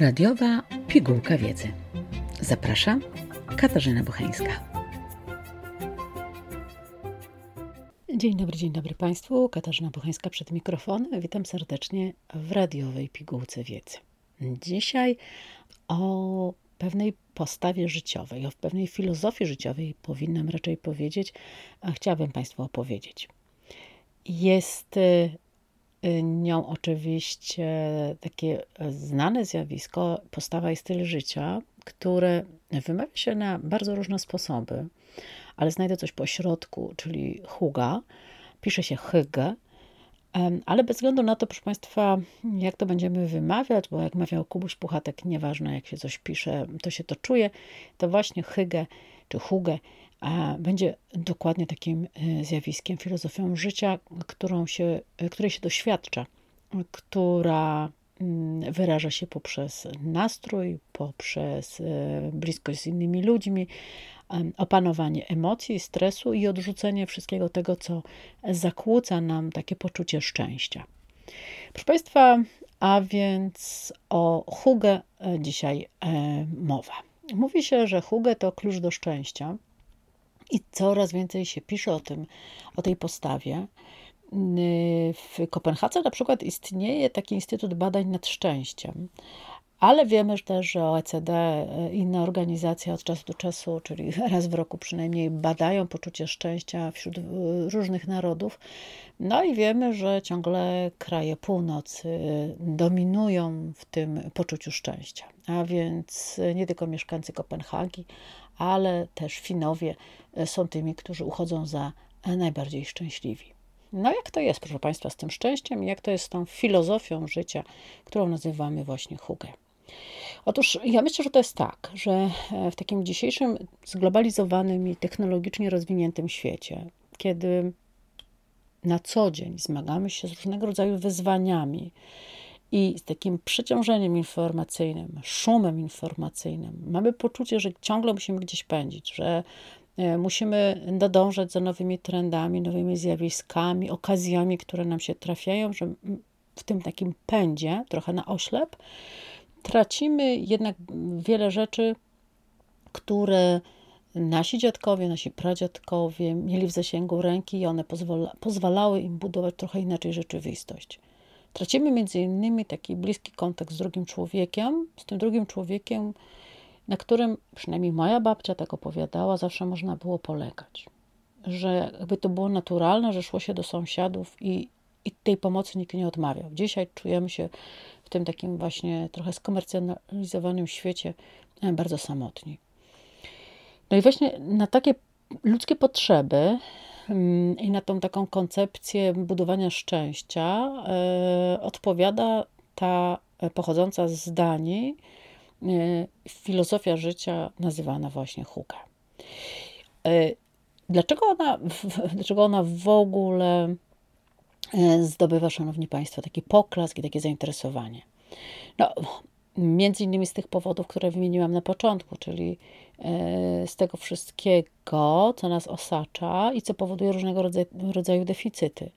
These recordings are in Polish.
Radiowa pigułka wiedzy. Zapraszam, Katarzyna Bucheńska. Dzień dobry, dzień dobry Państwu. Katarzyna Bucheńska przed mikrofonem. Witam serdecznie w radiowej pigułce wiedzy. Dzisiaj o pewnej postawie życiowej, o pewnej filozofii życiowej powinnam raczej powiedzieć, a chciałabym Państwu opowiedzieć. Jest y, nią oczywiście takie znane zjawisko, postawa i styl życia, które wymawia się na bardzo różne sposoby, ale znajdę coś po środku, czyli huga. Pisze się hygge, ale bez względu na to, proszę Państwa, jak to będziemy wymawiać, bo jak mawiał Kubuś Puchatek, nieważne jak się coś pisze, to się to czuje, to właśnie hygge czy hugę będzie dokładnie takim e, zjawiskiem, filozofią życia, którą się, e, której się doświadcza, która mm, wyraża się poprzez nastrój, poprzez e, bliskość z innymi ludźmi, opanowanie emocji, stresu i odrzucenie wszystkiego tego, co zakłóca nam takie poczucie szczęścia. Proszę Państwa, a więc o hugę dzisiaj mowa. Mówi się, że hugę to klucz do szczęścia. I coraz więcej się pisze o tym, o tej postawie. W Kopenhadze na przykład istnieje taki Instytut Badań nad Szczęściem, ale wiemy też, że OECD, e, inne organizacje od czasu do czasu, czyli raz w roku przynajmniej, badają poczucie szczęścia wśród e, różnych narodów. No i wiemy, że ciągle kraje północy dominują w tym poczuciu szczęścia. A więc nie tylko mieszkańcy Kopenhagi, ale też Finowie są tymi, którzy uchodzą za najbardziej szczęśliwi. No jak to jest, proszę Państwa, z tym szczęściem jak to jest z tą filozofią życia, którą nazywamy właśnie hugę? Otóż ja myślę, że to jest tak, że e, w takim dzisiejszym zglobalizowanym i technologicznie rozwiniętym świecie, kiedy na co dzień zmagamy się z różnego rodzaju wyzwaniami i z takim przeciążeniem informacyjnym, szumem informacyjnym, mamy poczucie, że ciągle musimy gdzieś pędzić, że e, musimy nadążać za nowymi trendami, nowymi zjawiskami, okazjami, które nam się trafiają, że w tym takim pędzie, trochę na oślep, tracimy jednak wiele rzeczy, które nasi dziadkowie, nasi pradziadkowie mieli w zasięgu ręki i one pozwala, pozwalały im budować trochę inaczej rzeczywistość. Tracimy między innymi taki bliski kontakt z drugim człowiekiem, z tym drugim człowiekiem, na którym, przynajmniej moja babcia tak opowiadała, zawsze można było polegać. Że jakby to było naturalne, że szło się do sąsiadów i, i tej pomocy nikt nie odmawiał. Dzisiaj czujemy się w tym takim właśnie trochę skomercjalizowanym świecie e, bardzo samotni. No i właśnie na takie ludzkie potrzeby mm, i na tą taką koncepcję budowania szczęścia e, odpowiada ta pochodząca z Danii e, filozofia życia nazywana właśnie Huga. Dlaczego ona, dlaczego ona w ogóle E, zdobywa, szanowni państwo, taki poklask i takie zainteresowanie. No, między innymi z tych powodów, które wymieniłam na początku, czyli e, z tego wszystkiego, co nas osacza i co powoduje różnego rodzaju, rodzaju deficyty.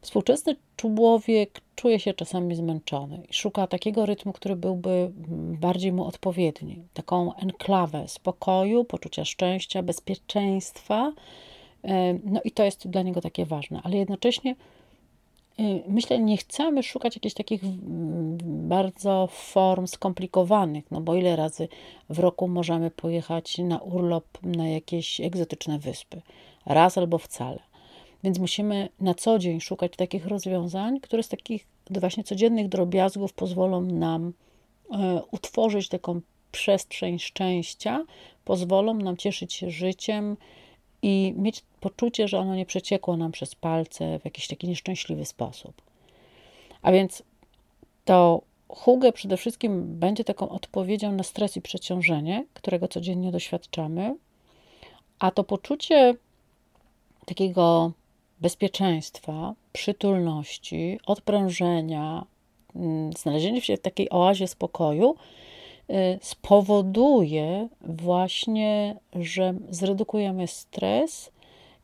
Współczesny człowiek czuje się czasami zmęczony i szuka takiego rytmu, który byłby bardziej mu odpowiedni. Taką enklawę spokoju, poczucia szczęścia, bezpieczeństwa. E, no i to jest dla niego takie ważne, ale jednocześnie myślę, nie chcemy szukać jakichś takich bardzo form skomplikowanych, no bo ile razy w roku możemy pojechać na urlop na jakieś egzotyczne wyspy? Raz albo wcale. Więc musimy na co dzień szukać takich rozwiązań, które z takich właśnie codziennych drobiazgów pozwolą nam e, utworzyć taką przestrzeń szczęścia, pozwolą nam cieszyć się życiem, i mieć poczucie, że ono nie przeciekło nam przez palce w jakiś taki nieszczęśliwy sposób. A więc to hugę przede wszystkim będzie taką odpowiedzią na stres i przeciążenie, którego codziennie doświadczamy, a to poczucie takiego bezpieczeństwa, przytulności, odprężenia, mm, znalezienie się w takiej oazie spokoju spowoduje właśnie, że zredukujemy stres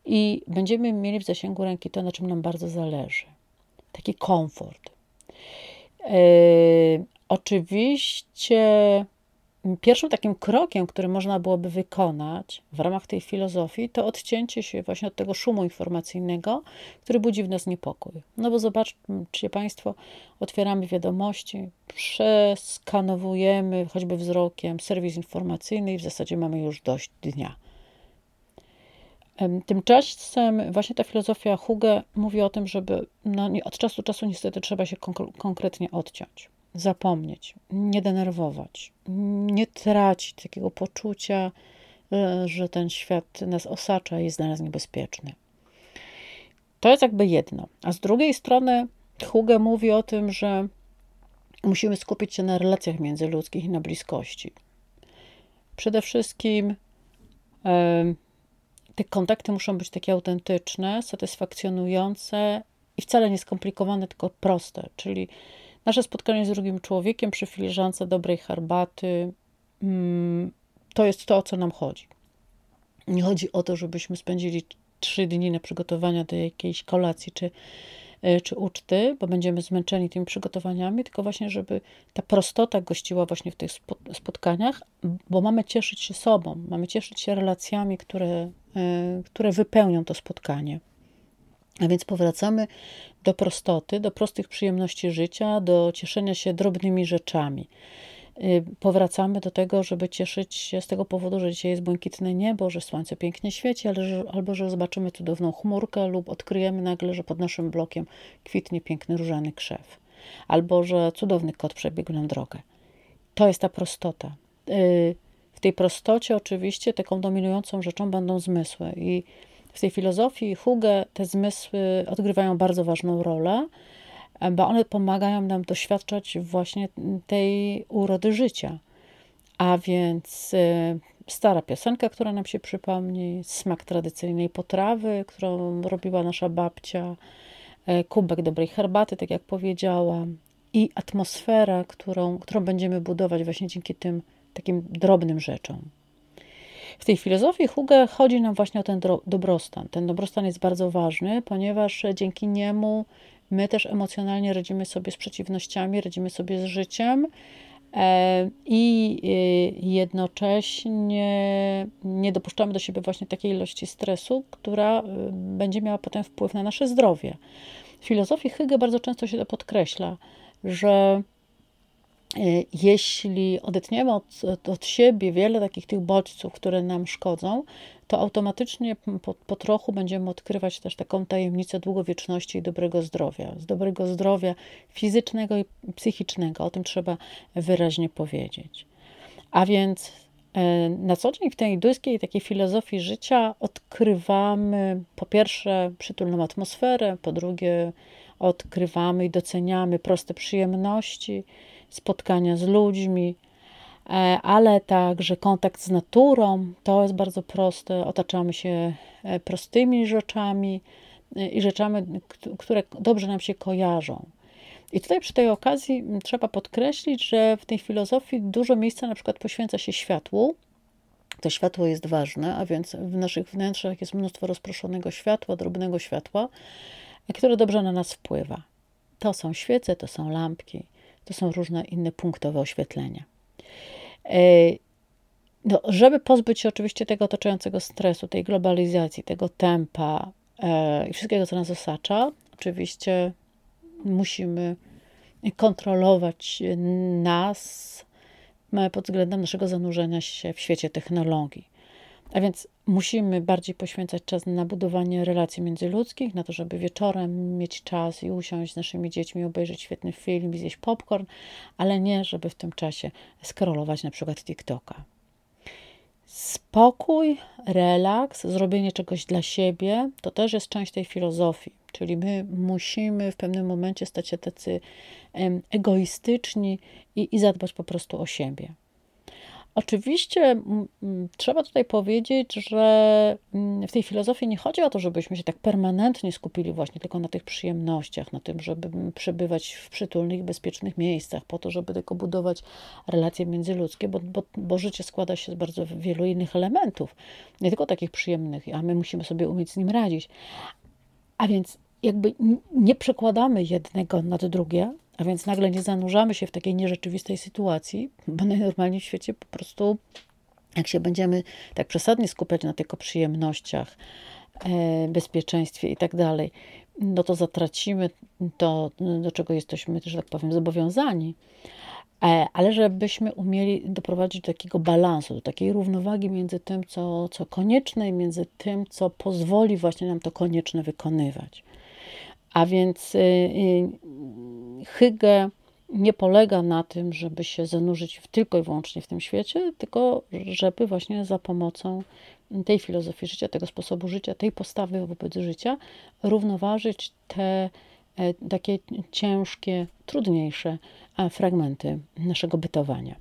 i będziemy mieli w zasięgu ręki to, na czym nam bardzo zależy. taki komfort. Yy, oczywiście pierwszym takim krokiem, który można byłoby wykonać w ramach tej filozofii, to odcięcie się właśnie od tego szumu informacyjnego, który budzi w nas niepokój. No bo zobaczcie Państwo, otwieramy wiadomości, przeskanowujemy choćby wzrokiem serwis informacyjny i w zasadzie mamy już dość dnia. Tymczasem właśnie ta filozofia Huge mówi o tym, żeby no, od czasu do czasu niestety trzeba się konkretnie odciąć zapomnieć, nie denerwować, nie tracić takiego poczucia, e, że ten świat nas osacza i jest dla nas niebezpieczny. To jest jakby jedno. A z drugiej strony Huge mówi o tym, że musimy skupić się na relacjach międzyludzkich i na bliskości. Przede wszystkim e, te kontakty muszą być takie autentyczne, satysfakcjonujące i wcale nie skomplikowane, tylko proste. Czyli Nasze spotkanie z drugim człowiekiem przy filiżance dobrej herbaty mm, to jest to, o co nam chodzi. Nie chodzi o to, żebyśmy spędzili trzy dni na przygotowania do jakiejś kolacji czy, e, czy uczty, bo będziemy zmęczeni tymi przygotowaniami, tylko właśnie, żeby ta prostota gościła właśnie w tych spotkaniach, bo mamy cieszyć się sobą, mamy cieszyć się relacjami, które, e, które wypełnią to spotkanie. A więc powracamy do prostoty, do prostych przyjemności życia, do cieszenia się drobnymi rzeczami. Y, powracamy do tego, żeby cieszyć się z tego powodu, że dzisiaj jest błękitne niebo, że słońce pięknie świeci, ale że, albo że zobaczymy cudowną chmurkę, lub odkryjemy nagle, że pod naszym blokiem kwitnie piękny różany krzew, albo że cudowny kot przebiegł nam drogę. To jest ta prostota. Y, w tej prostocie, oczywiście, taką dominującą rzeczą będą zmysły. I w tej filozofii Huge te zmysły odgrywają bardzo ważną rolę, bo one pomagają nam doświadczać właśnie tej urody życia. A więc y, stara piosenka, która nam się przypomni, smak tradycyjnej potrawy, którą robiła nasza babcia, y, kubek dobrej herbaty, tak jak powiedziałam, i atmosfera, którą, którą będziemy budować właśnie dzięki tym takim drobnym rzeczom. W tej filozofii Huge chodzi nam właśnie o ten dobrostan. Ten dobrostan jest bardzo ważny, ponieważ dzięki niemu my też emocjonalnie radzimy sobie z przeciwnościami, radzimy sobie z życiem e, i y, jednocześnie nie dopuszczamy do siebie właśnie takiej ilości stresu, która y, będzie miała potem wpływ na nasze zdrowie. W filozofii Hygge bardzo często się to podkreśla, że jeśli odetniemy od, od siebie wiele takich tych bodźców, które nam szkodzą, to automatycznie po, po trochu będziemy odkrywać też taką tajemnicę długowieczności i dobrego zdrowia. Z dobrego zdrowia fizycznego i psychicznego. O tym trzeba wyraźnie powiedzieć. A więc y, na co dzień w tej duńskiej takiej filozofii życia odkrywamy po pierwsze przytulną atmosferę, po drugie odkrywamy i doceniamy proste przyjemności, spotkania z ludźmi, e, ale także kontakt z naturą. To jest bardzo proste. Otaczamy się e, prostymi rzeczami e, i rzeczami, które dobrze nam się kojarzą. I tutaj przy tej okazji trzeba podkreślić, że w tej filozofii dużo miejsca na przykład poświęca się światłu. To światło jest ważne, a więc w naszych wnętrzach jest mnóstwo rozproszonego światła, drobnego światła, które dobrze na nas wpływa. To są świece, to są lampki, to są różne inne punktowe oświetlenia. E, no, żeby pozbyć się oczywiście tego otaczającego stresu, tej globalizacji, tego tempa e, i wszystkiego, co nas osacza, oczywiście musimy kontrolować nas pod względem naszego zanurzenia się w świecie technologii. A więc musimy bardziej poświęcać czas na budowanie relacji międzyludzkich, na to, żeby wieczorem mieć czas i usiąść z naszymi dziećmi, obejrzeć świetny film zjeść popcorn, ale nie, żeby w tym czasie skrolować na przykład TikToka. Spokój, relaks, zrobienie czegoś dla siebie to też jest część tej filozofii. Czyli my musimy w pewnym momencie stać się tacy egoistyczni i, i zadbać po prostu o siebie. Oczywiście trzeba tutaj powiedzieć, że w tej filozofii nie chodzi o to, żebyśmy się tak permanentnie skupili właśnie tylko na tych przyjemnościach, na tym, żeby przebywać w przytulnych, bezpiecznych miejscach, po to, żeby tylko budować relacje międzyludzkie, bo, bo, bo życie składa się z bardzo wielu innych elementów, nie tylko takich przyjemnych, a my musimy sobie umieć z nim radzić. A więc jakby nie przekładamy jednego nad drugie, a więc nagle nie zanurzamy się w takiej nierzeczywistej sytuacji, bo najnormalniej w świecie po prostu, jak się będziemy tak przesadnie skupiać na tylko przyjemnościach, e, bezpieczeństwie i tak dalej, no to zatracimy to, do czego jesteśmy, że tak powiem, zobowiązani. E, ale żebyśmy umieli doprowadzić do takiego balansu, do takiej równowagi między tym, co, co konieczne, i między tym, co pozwoli właśnie nam to konieczne wykonywać. A więc y, y, Hygge nie polega na tym, żeby się zanurzyć w, tylko i wyłącznie w tym świecie, tylko żeby właśnie za pomocą tej filozofii życia, tego sposobu życia, tej postawy wobec życia, równoważyć te e, takie ciężkie, trudniejsze fragmenty naszego bytowania.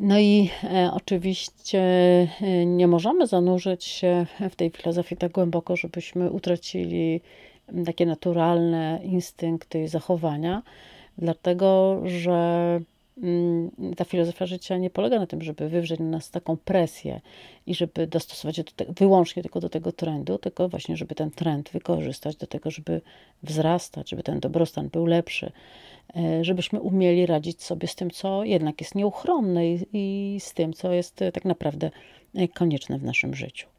No i e, oczywiście e, nie możemy zanurzyć się w tej filozofii tak głęboko, żebyśmy utracili takie naturalne instynkty i zachowania, dlatego że mm, ta filozofia życia nie polega na tym, żeby wywrzeć na nas taką presję i żeby dostosować się te, wyłącznie tylko do tego trendu, tylko właśnie, żeby ten trend wykorzystać do tego, żeby wzrastać, żeby ten dobrostan był lepszy, E, żebyśmy umieli radzić sobie z tym, co jednak jest nieuchronne i, i z tym, co jest tak naprawdę e, konieczne w naszym życiu.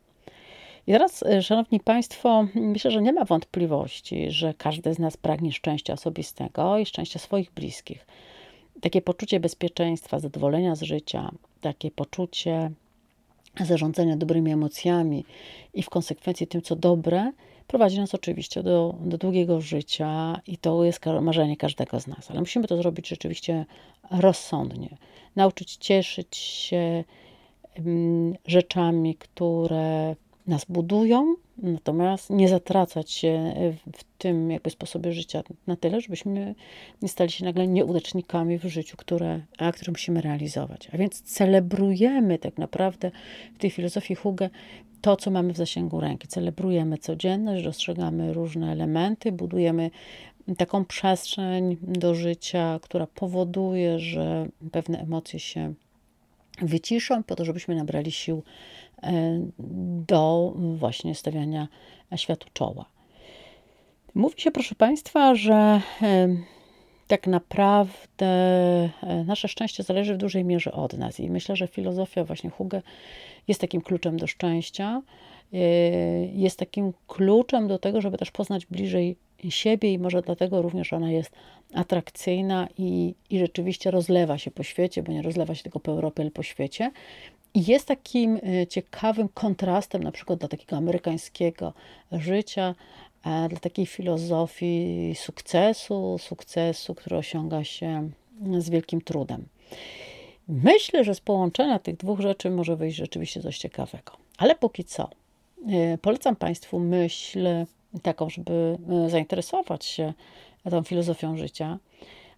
I teraz, Szanowni Państwo, myślę, że nie ma wątpliwości, że każdy z nas pragnie szczęścia osobistego i szczęścia swoich bliskich. Takie poczucie bezpieczeństwa, zadowolenia z życia, takie poczucie zarządzania dobrymi emocjami i w konsekwencji tym, co dobre, prowadzi nas oczywiście do, do długiego życia i to jest marzenie każdego z nas, ale musimy to zrobić rzeczywiście rozsądnie. Nauczyć cieszyć się mm, rzeczami, które nas budują, natomiast nie zatracać się w tym jakby sposobie życia na tyle, żebyśmy nie stali się nagle nieudacznikami w życiu, które, a które musimy realizować. A więc celebrujemy tak naprawdę w tej filozofii Huge to, co mamy w zasięgu ręki. Celebrujemy codzienność, dostrzegamy różne elementy, budujemy taką przestrzeń do życia, która powoduje, że pewne emocje się wyciszą, po to, żebyśmy nabrali sił e, do właśnie stawiania światu czoła. Mówi się, proszę Państwa, że e, tak naprawdę e, nasze szczęście zależy w dużej mierze od nas. I myślę, że filozofia właśnie Huge jest takim kluczem do szczęścia, jest takim kluczem do tego, żeby też poznać bliżej siebie i może dlatego również ona jest atrakcyjna i, i rzeczywiście rozlewa się po świecie, bo nie rozlewa się tylko po Europie, ale po świecie. I jest takim e, ciekawym kontrastem na przykład dla takiego amerykańskiego życia, dla takiej filozofii sukcesu, sukcesu, który osiąga się z wielkim trudem. Myślę, że z połączenia tych dwóch rzeczy może wyjść rzeczywiście coś ciekawego. Ale póki co, e, polecam Państwu myśl taką, żeby e, zainteresować się tą filozofią życia,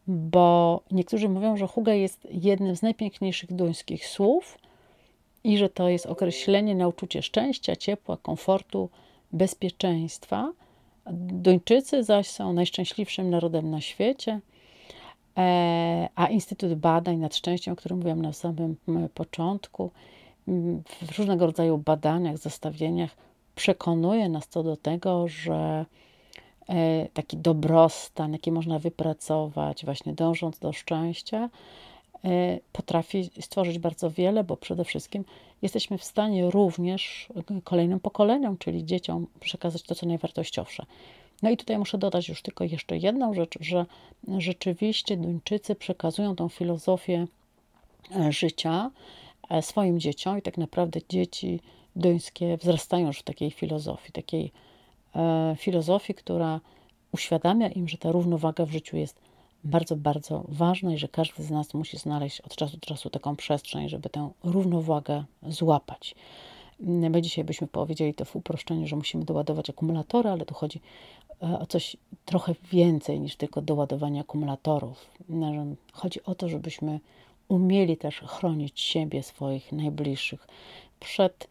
bo niektórzy mówią, że Huga jest jednym z najpiękniejszych duńskich słów i że to jest określenie na uczucie szczęścia, ciepła, komfortu, bezpieczeństwa. Duńczycy zaś są najszczęśliwszym narodem na świecie – E, a Instytut Badań nad Szczęściem, o którym mówiłam na samym początku, w różnego rodzaju badaniach, zestawieniach przekonuje nas co do tego, że e, taki dobrostan, jaki można wypracować, właśnie dążąc do szczęścia, e, potrafi stworzyć bardzo wiele, bo przede wszystkim jesteśmy w stanie również kolejnym pokoleniom, czyli dzieciom, przekazać to, co najwartościowsze. No i tutaj muszę dodać już tylko jeszcze jedną rzecz, że rzeczywiście Duńczycy przekazują tą filozofię e, życia swoim dzieciom i tak naprawdę dzieci duńskie wzrastają już w takiej filozofii, takiej e, filozofii, która uświadamia im, że ta równowaga w życiu jest bardzo, bardzo ważna i że każdy z nas musi znaleźć od czasu do czasu taką przestrzeń, żeby tę równowagę złapać. My dzisiaj byśmy powiedzieli to w uproszczeniu, że musimy doładować akumulatory, ale tu chodzi e, o coś trochę więcej niż tylko doładowanie akumulatorów. Chodzi o to, żebyśmy umieli też chronić siebie, swoich najbliższych przed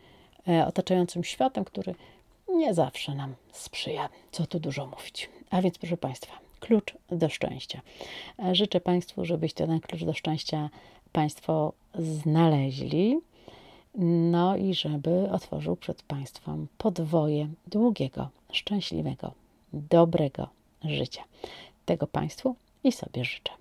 otaczającym światem, który nie zawsze nam sprzyja, co tu dużo mówić. A więc, proszę Państwa, klucz do szczęścia. E, życzę Państwu, żebyście ten klucz do szczęścia Państwo znaleźli. No i żeby otworzył przed Państwem podwoje długiego szczęśliwego, dobrego życia. Tego Państwu i sobie życzę.